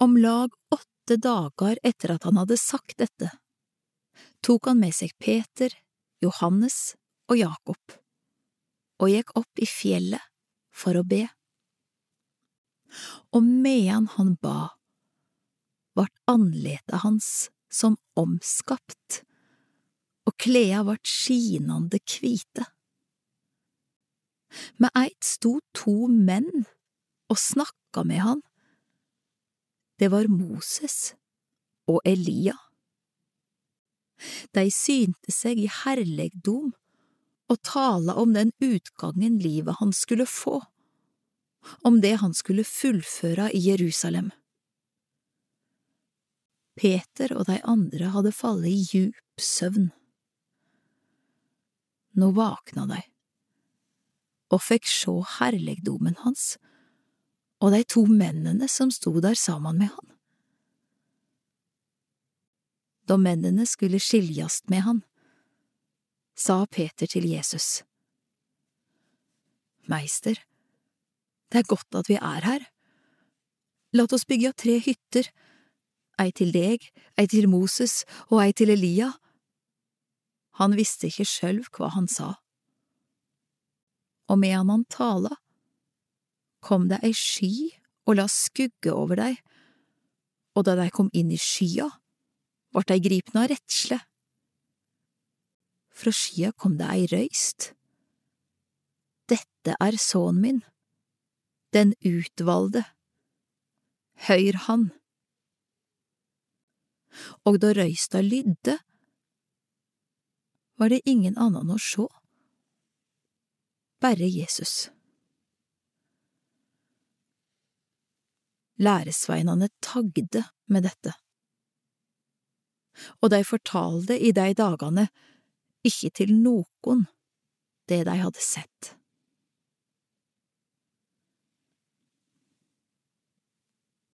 Om lag åtte dager etter at han hadde sagt dette, tok han med seg Peter, Johannes og Jakob, og gikk opp i fjellet for å be. Og medan han ba, vart andletet hans som omskapt, og kleda vart skinande kvite. Med eit sto to menn og snakka med han. Det var Moses og Elia. De synte seg i herlegdom og tala om den utgangen livet han skulle få, om det han skulle fullføre i Jerusalem. Peter og de andre hadde fallet i djup søvn. Nå vakna de og fikk sjå herlegdomen hans og de to mennene som sto der sammen med han. Da mennene skulle skiljast med han, sa Peter til Jesus, Meister, det er godt at vi er her. Lat oss bygge tre hytter, ei til deg, ei til Moses og ei til Elia. Han visste ikke sjølv hva han sa. Og medan han tala, kom det ei sky og la skugge over dei, og da dei kom inn i skya, vart dei gripne av redsle. Fra skya kom det ei røyst. Dette er sønnen min, den utvalde. Høyr han. Og da røysta lydde, var det ingen annen å sjå, bare Jesus. Læresveinene tagde med dette. Og de fortalde i de dagene ikke til noen det de hadde sett.